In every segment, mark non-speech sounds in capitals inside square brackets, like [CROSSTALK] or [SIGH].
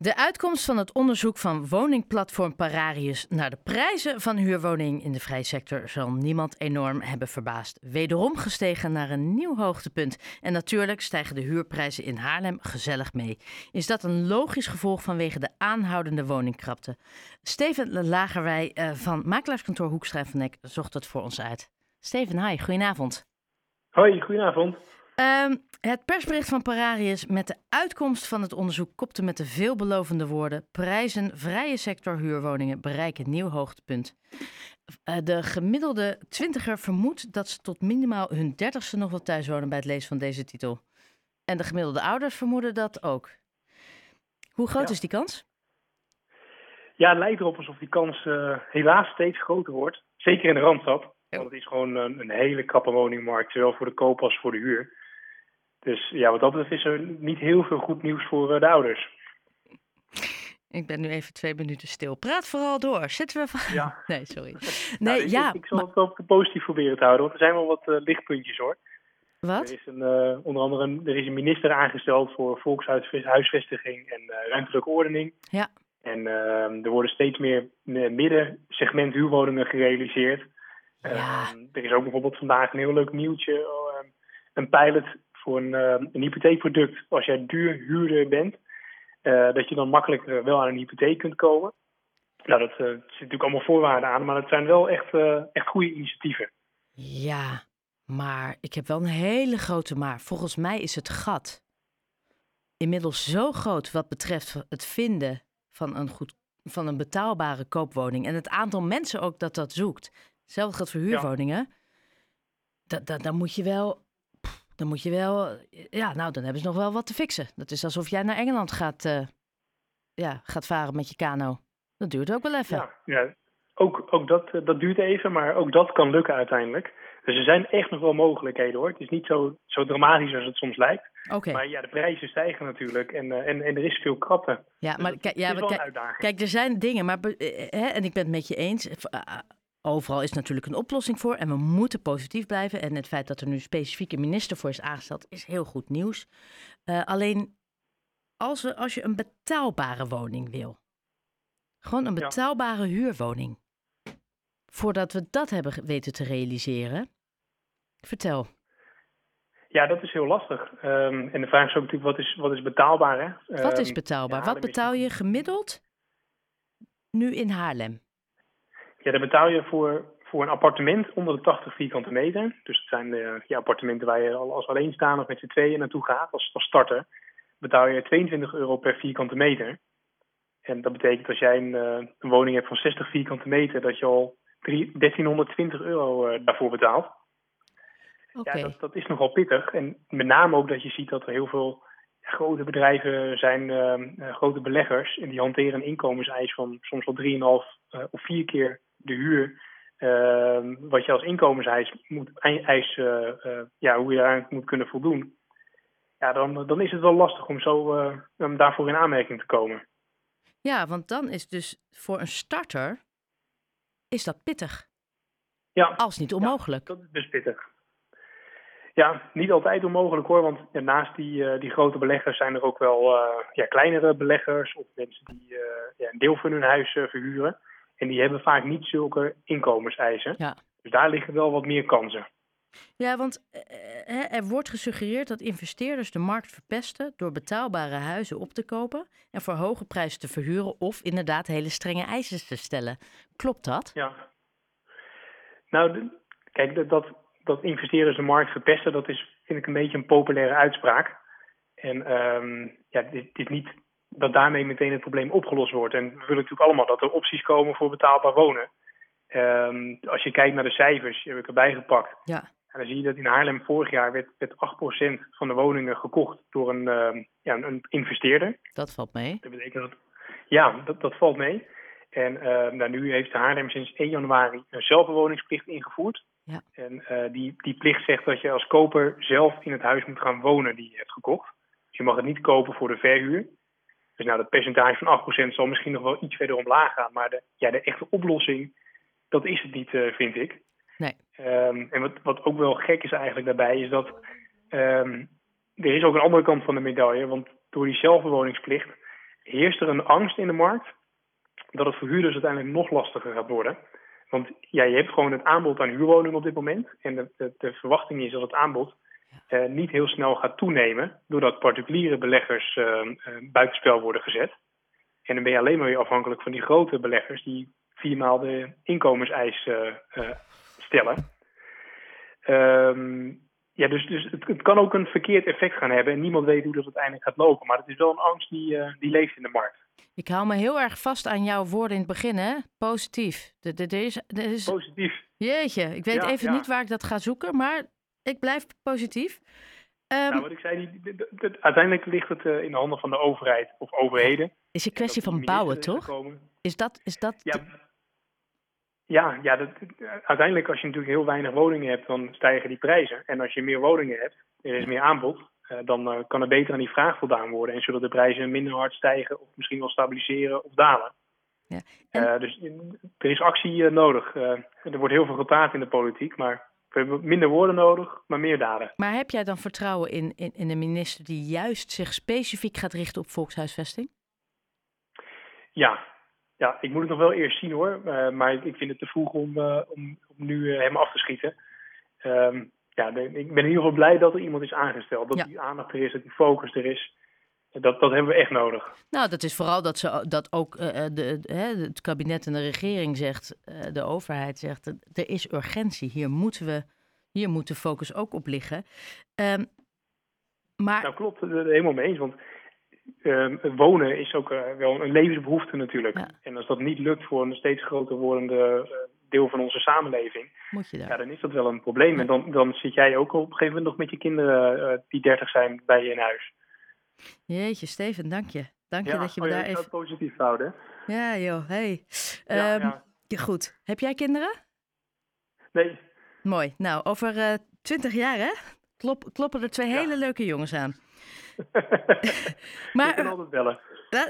De uitkomst van het onderzoek van woningplatform Pararius naar de prijzen van huurwoningen in de vrije sector zal niemand enorm hebben verbaasd. Wederom gestegen naar een nieuw hoogtepunt. En natuurlijk stijgen de huurprijzen in Haarlem gezellig mee. Is dat een logisch gevolg vanwege de aanhoudende woningkrapte? Steven Lagerwij uh, van makelaarskantoor Hoekstra van Nek zocht het voor ons uit. Steven, hi, goedenavond. Hoi, goedenavond. Um, het persbericht van Pararius met de uitkomst van het onderzoek kopte met de veelbelovende woorden: prijzen vrije sector huurwoningen bereiken nieuw hoogtepunt. Uh, de gemiddelde twintiger vermoedt dat ze tot minimaal hun dertigste nog wel thuis wonen bij het lezen van deze titel. En de gemiddelde ouders vermoeden dat ook. Hoe groot is die kans? Ja, het lijkt erop alsof die kans uh, helaas steeds groter wordt. Zeker in de Randstad. Want het is gewoon een, een hele krappe woningmarkt, zowel voor de koop als voor de huur. Dus ja, wat dat betreft is er niet heel veel goed nieuws voor uh, de ouders. Ik ben nu even twee minuten stil. Praat vooral door. Zitten we van... Ja. [LAUGHS] Nee, sorry. [LAUGHS] Nee, nou, ja, ik, ik, zal het wel positief proberen te houden, want er zijn wel wat uh, lichtpuntjes hoor. Wat? Er is een, uh, onder andere een, er is een minister aangesteld voor volkshuisvestiging en ruimtelijke ordening. Ja. En ehm, er worden steeds meer middensegment huurwoningen gerealiseerd. Ja. Ehm, er is ook bijvoorbeeld vandaag een heel leuk nieuwtje. Oh, ehm, een pilot voor een, uh, een hypotheekproduct, als jij duur huurder bent, uh, dat je dan makkelijker wel aan een hypotheek kunt komen. Nou, dat zit natuurlijk allemaal voorwaarden aan, maar het zijn wel echt, echt goede initiatieven. Ja, maar ik heb wel een hele grote maar. Volgens mij is het gat inmiddels zo groot wat betreft het vinden van een, goed, van een betaalbare koopwoning. En het aantal mensen ook dat dat zoekt. Hetzelfde geldt voor huurwoningen. Ja. Dan moet je wel dan moet je wel, ja, nou, dan hebben ze nog wel wat te fixen. Dat is alsof jij naar Engeland gaat, uh, ja, gaat varen met je kano. Dat duurt ook wel even. Ja, ja. Ook, ook dat, eh, dat duurt even, maar ook dat kan lukken uiteindelijk. Dus er zijn echt nog wel mogelijkheden hoor. Het is niet zo, zo dramatisch als het soms lijkt. Okay. Maar ja, de prijzen stijgen natuurlijk en, uh, en, en er is veel krapte. Ja, dus maar ja, kijk, uitdaging. kijk, er zijn dingen, maar hè, en ik ben het met je eens. Overal is natuurlijk een oplossing voor en we moeten positief blijven. En het feit dat er nu specifiek een minister voor is aangesteld, is heel goed nieuws. Uh, alleen als, we, als je een betaalbare woning wil, gewoon een betaalbare ja. huurwoning, voordat we dat hebben weten te realiseren, vertel. Ja, dat is heel lastig. Um, en de vraag is ook natuurlijk, wat is, wat is betaalbaar? Hè? Wat is Um, betaalbaar? wat betaal je gemiddeld nu in Haarlem? Ja, dan betaal je voor, voor een appartement onder de 80 vierkante meter. Dus het zijn de ja, appartementen waar je al als alleenstaander of met z'n tweeën naartoe gaat als, als starter. Betaal je 22 euro per vierkante meter. En dat betekent als jij een, eh, een woning hebt van 60 vierkante meter, dat je al drie- 1320 euro eh, daarvoor betaalt. Ja, dat, dat is nogal pittig. En met name ook dat je ziet dat er heel veel grote bedrijven zijn, eh, eh, grote beleggers. En die hanteren een inkomenseis van soms wel 3,5 eh, of vier keer de huur. eh, wat je als inkomenseis moet ei- eis, eh, eh, ja, hoe je daar moet kunnen voldoen. Ja, dan, dan is het wel lastig om zo om daarvoor in aanmerking te komen. Ja, want dan is dus voor een starter is dat pittig, Ja, als niet onmogelijk. Dat is dus pittig. Ja, niet altijd onmogelijk hoor, want ja, naast die, die grote beleggers zijn er ook wel ja, kleinere beleggers of mensen die ja, een deel van hun huis verhuren. En die hebben vaak niet zulke inkomenseisen. Ja. Dus daar liggen wel wat meer kansen. Ja, want eh, hè, er wordt gesuggereerd dat investeerders de markt verpesten door betaalbare huizen op te kopen en voor hoge prijzen te verhuren of inderdaad hele strenge eisen te stellen. Klopt dat? Ja. Nou, kijk, dat, dat, dat investeerders de markt verpesten, dat is vind ik een beetje een populaire uitspraak. En ehm, ja, dit is niet dat daarmee meteen het probleem opgelost wordt. En we willen natuurlijk allemaal dat er opties komen voor betaalbaar wonen. Ehm, als je kijkt naar de cijfers, die heb ik erbij gepakt. Ja. En dan zie je dat in Haarlem vorig jaar werd, werd 8% van de woningen gekocht door een, ehm, ja, een investeerder. Dat valt mee. Dat betekent dat, ja, dat, dat valt mee. En eh, nou, nu heeft Haarlem sinds 1 januari een zelfbewoningsplicht ingevoerd. Ja. En eh, die, die plicht zegt dat je als koper zelf in het huis moet gaan wonen die je hebt gekocht. Dus je mag het niet kopen voor de verhuur. Dus nou, dat percentage van 8% zal misschien nog wel iets verder omlaag gaan. Maar de, ja, de echte oplossing, dat is het niet, eh, vind ik. Nee. Ehm, en wat, wat ook wel gek is eigenlijk daarbij, is dat ehm, er is ook een andere kant van de medaille. Want door die zelfbewoningsplicht heerst er een angst in de markt dat het voor huurders uiteindelijk nog lastiger gaat worden. Want ja, je hebt gewoon het aanbod aan huurwoningen op dit moment. En de, de, de verwachting is dat het aanbod uh, niet heel snel gaat toenemen, doordat particuliere beleggers uh, buitenspel worden gezet. En dan ben je alleen maar weer afhankelijk van die grote beleggers die viermaal de inkomenseis stellen. Um, ja, dus, dus het, het, kan ook een verkeerd effect gaan hebben en niemand weet hoe dat uiteindelijk gaat lopen. Maar het is wel een angst die, die leeft in de markt. Ik hou me heel erg vast aan jouw woorden in het begin, hè? Positief. Er is, is... Positief. Jeetje, ik weet Ja, even ja. niet waar ik dat ga zoeken, maar ik blijf positief. Ehm, Nou, wat ik zei, die, uiteindelijk ligt het eh, in de handen van de overheid of overheden. is een En kwestie van bouwen, toch? gekomen. Is dat, is dat Ja, ja, ja dat, uiteindelijk als je natuurlijk heel weinig woningen hebt, dan stijgen die prijzen. En als je meer woningen hebt, er is meer aanbod, eh, dan eh, kan er beter aan die vraag voldaan worden. En zullen de prijzen minder hard stijgen of misschien wel stabiliseren of dalen. Ja, en- dus er is actie nodig. Er wordt heel veel gepraat in de politiek, maar we hebben minder woorden nodig, maar meer daden. Maar heb jij dan vertrouwen in, in, in een minister die juist zich specifiek gaat richten op volkshuisvesting? Ja, ja, ik moet het nog wel eerst zien hoor. Eh, maar ik vind het te vroeg om, eh, om, om nu eh, hem af te schieten. Ehm, ja, ik ben in ieder geval blij dat er iemand is aangesteld. Dat Ja. die aandacht er is, dat die focus er is. Dat, dat hebben we echt nodig. Nou, dat is vooral dat, ze, dat ook eh, eh, de, het kabinet en de regering zegt, eh, de overheid zegt, er is urgentie. Hier moeten we, hier moet de focus ook op liggen. Ehm, maar Nou klopt, helemaal mee eens. Want ehm, wonen is ook wel een levensbehoefte natuurlijk. Ja. En als dat niet lukt voor een steeds groter wordende deel van onze samenleving, moet je daar. ja, dan is dat wel een probleem. En dan, dan zit jij ook op een gegeven moment nog met je kinderen die dertig zijn bij je in huis. Jeetje, Steven, dank je. Dank je dat je me oh ja, daar even... het positief houden. Ja joh, hey. Ja, Ehm, ja. ja, Goed, heb jij kinderen? Nee, Mooi. Nou, over eh, twintig jaar hè, Klop, kloppen er twee Ja. hele leuke jongens aan. [LAUGHS] maar, ik kan altijd bellen.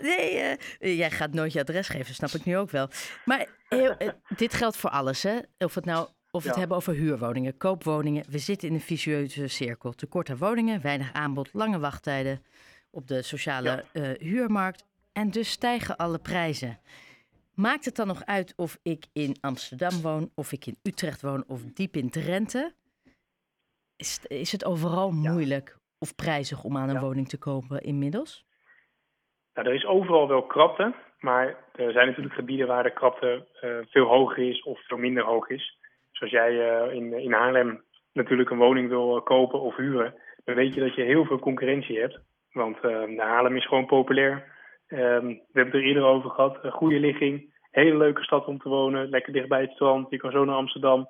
Nee, eh, jij gaat nooit je adres geven, snap ik nu ook wel. Maar eh, dit geldt voor alles, hè? Of het nou of we het Ja. hebben over huurwoningen, koopwoningen. We zitten in een vicieuze cirkel. Tekort aan woningen, weinig aanbod, lange wachttijden op de sociale Ja. eh, huurmarkt. En dus stijgen alle prijzen. Maakt het dan nog uit of ik in Amsterdam woon, of ik in Utrecht woon, of diep in Drenthe? Is, is het overal Ja. moeilijk of prijzig om aan een Ja. woning te kopen inmiddels? Nou, er is overal wel krapte, maar er zijn natuurlijk gebieden waar de krapte eh, veel hoger is of veel minder hoog is. Zoals jij eh, in, in Haarlem natuurlijk een woning wil kopen of huren, dan weet je dat je heel veel concurrentie hebt. Want nou, Haarlem is gewoon populair. Ehm, we hebben het er eerder over gehad. Een goede ligging, hele leuke stad om te wonen, lekker dichtbij het strand. Je kan zo naar Amsterdam.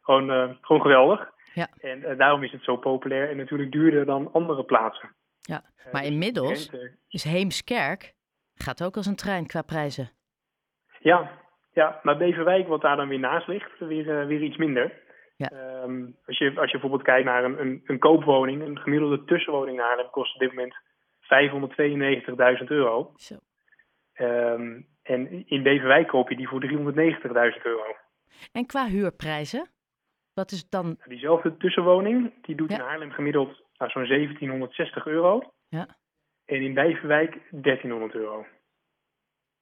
Gewoon, eh, gewoon geweldig. Ja. En eh, daarom is het zo populair en natuurlijk duurder dan andere plaatsen. Ja, Eh, maar dus inmiddels Drenthe, is Heemskerk gaat ook als een trein qua prijzen. Ja, ja, maar Beverwijk, wat daar dan weer naast ligt, weer, weer iets minder. Ja. Ehm, als, je, als je bijvoorbeeld kijkt naar een, een, een koopwoning, een gemiddelde tussenwoning in Haarlem kost op dit moment 592.000 euro. Zo. Ehm, en in Beverwijk koop je die voor 390.000 euro. En qua huurprijzen? Wat is dan. Diezelfde tussenwoning, die doet Ja. in Haarlem gemiddeld nou, zo'n 1760 euro. Ja. En in Beverwijk 1300 euro.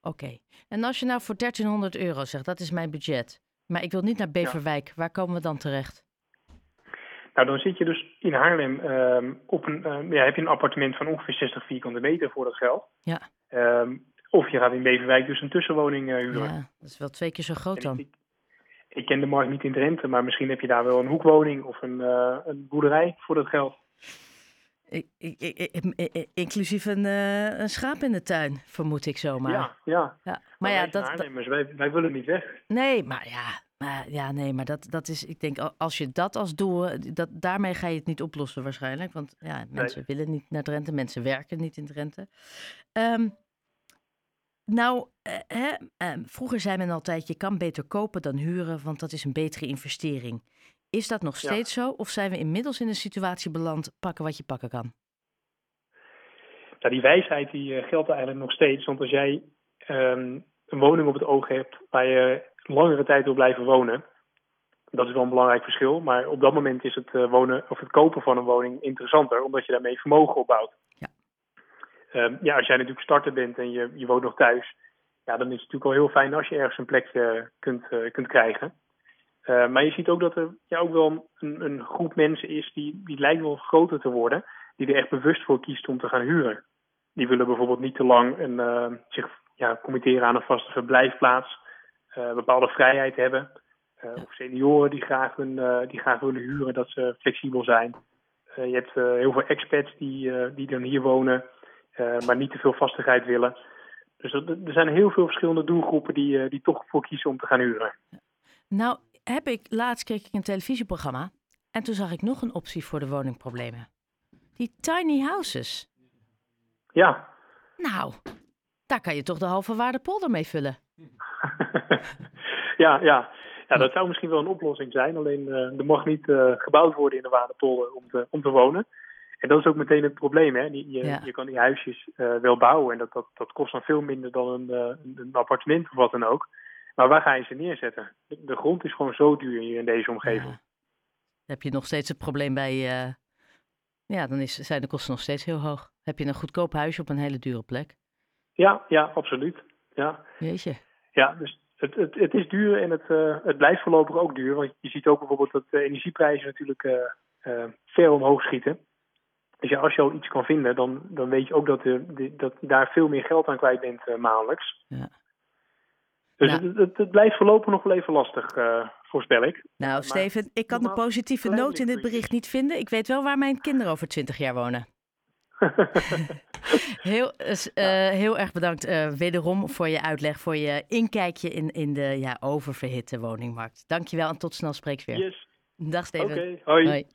Oké. En als je nou voor 1300 euro zegt, dat is mijn budget. Maar ik wil niet naar Beverwijk. Waar komen we dan terecht? Nou, dan zit je dus in Haarlem ehm, op een, ehm, ja, heb je een appartement van ongeveer 60 vierkante meter voor dat geld. Ja. Ehm, of je gaat in Beverwijk dus een tussenwoning eh, huren. Ja, dat is wel twee keer zo groot dan. ik, ik ken de markt niet in Drenthe, maar misschien heb je daar wel een hoekwoning of een, eh, een boerderij voor dat geld. I- I- I- I- I- inclusief een, eh, een schaap in de tuin, vermoed ik zomaar. Ja, ja. Ja, Maar Maar ja, dat, wij, wij willen niet weg. Nee, maar ja, maar ja, nee, maar dat, dat is, ik denk, al- als je dat als doel, dat, daarmee ga je het niet oplossen waarschijnlijk. Want ja, mensen willen niet naar Drenthe, mensen werken niet in Drenthe. Ehm, nou, eh, hè, ehm, vroeger zei men altijd, je kan beter kopen dan huren, want dat is een betere investering. Is dat nog Ja. steeds zo? Of zijn we inmiddels in een situatie beland, pakken wat je pakken kan? Nou, die wijsheid die eh, geldt eigenlijk nog steeds. Want als jij ehm, een woning op het oog hebt waar je langere tijd wil blijven wonen, dat is wel een belangrijk verschil. Maar op dat moment is het, eh, wonen, of het kopen van een woning interessanter, omdat je daarmee vermogen opbouwt. Ja. Ehm, ja, als jij natuurlijk starter bent en je, je woont nog thuis, ja, dan is het natuurlijk al heel fijn als je ergens een plekje kunt, kunt krijgen. Maar je ziet ook dat er ja, ook wel een, een groep mensen is die, die lijkt wel groter te worden, die er echt bewust voor kiest om te gaan huren. Die willen bijvoorbeeld niet te lang een, zich ja, committeren aan een vaste verblijfplaats, bepaalde vrijheid hebben. Of senioren die graag, hun, die graag willen huren, dat ze flexibel zijn. Je hebt heel veel expats die, die dan hier wonen, maar niet te veel vastigheid willen. Dus er, er zijn heel veel verschillende doelgroepen die, die toch voor kiezen om te gaan huren. Nou, heb ik laatst keek ik een televisieprogramma en toen zag ik nog een optie voor de woningproblemen. Die tiny houses. Ja. Nou, daar kan je toch de halve waarde polder mee vullen. [LAUGHS] ja, ja. Ja, dat zou misschien wel een oplossing zijn. Alleen uh, er mag niet uh, gebouwd worden in de Waardepolder om te, om te wonen. En dat is ook meteen het probleem. Hè? Je, je, je kan die huisjes uh, wel bouwen en dat, dat, dat kost dan veel minder dan een, een appartement of wat dan ook. Maar waar ga je ze neerzetten? De, de grond is gewoon zo duur hier in deze omgeving. Ja. Dan heb je nog steeds het probleem bij. ja, dan is, zijn de kosten nog steeds heel hoog. Heb je een goedkoop huisje op een hele dure plek? Ja, ja, absoluut. Ja. Jeetje. Ja, dus het, het, het is duur en het, uh, het blijft voorlopig ook duur. Want je ziet ook bijvoorbeeld dat de energieprijzen natuurlijk uh, uh, ver omhoog schieten. Dus ja, als je al iets kan vinden, dan, dan weet je ook dat, de, dat je daar veel meer geld aan kwijt bent maandelijks. Ja. Dus nou, het, het, het, blijft voorlopig nog wel even lastig, voorspel ik. Nou, maar, Steven, ik kan de positieve noot in dit bericht niet vinden. Ik weet wel waar mijn kinderen over twintig jaar wonen. [LAUGHS] heel, uh, heel erg bedankt uh, wederom voor je uitleg, voor je inkijkje in, in de ja, oververhitte woningmarkt. Dankjewel en tot snel spreek weer. Yes. Dag Steven. Oké, okay, hoi. hoi.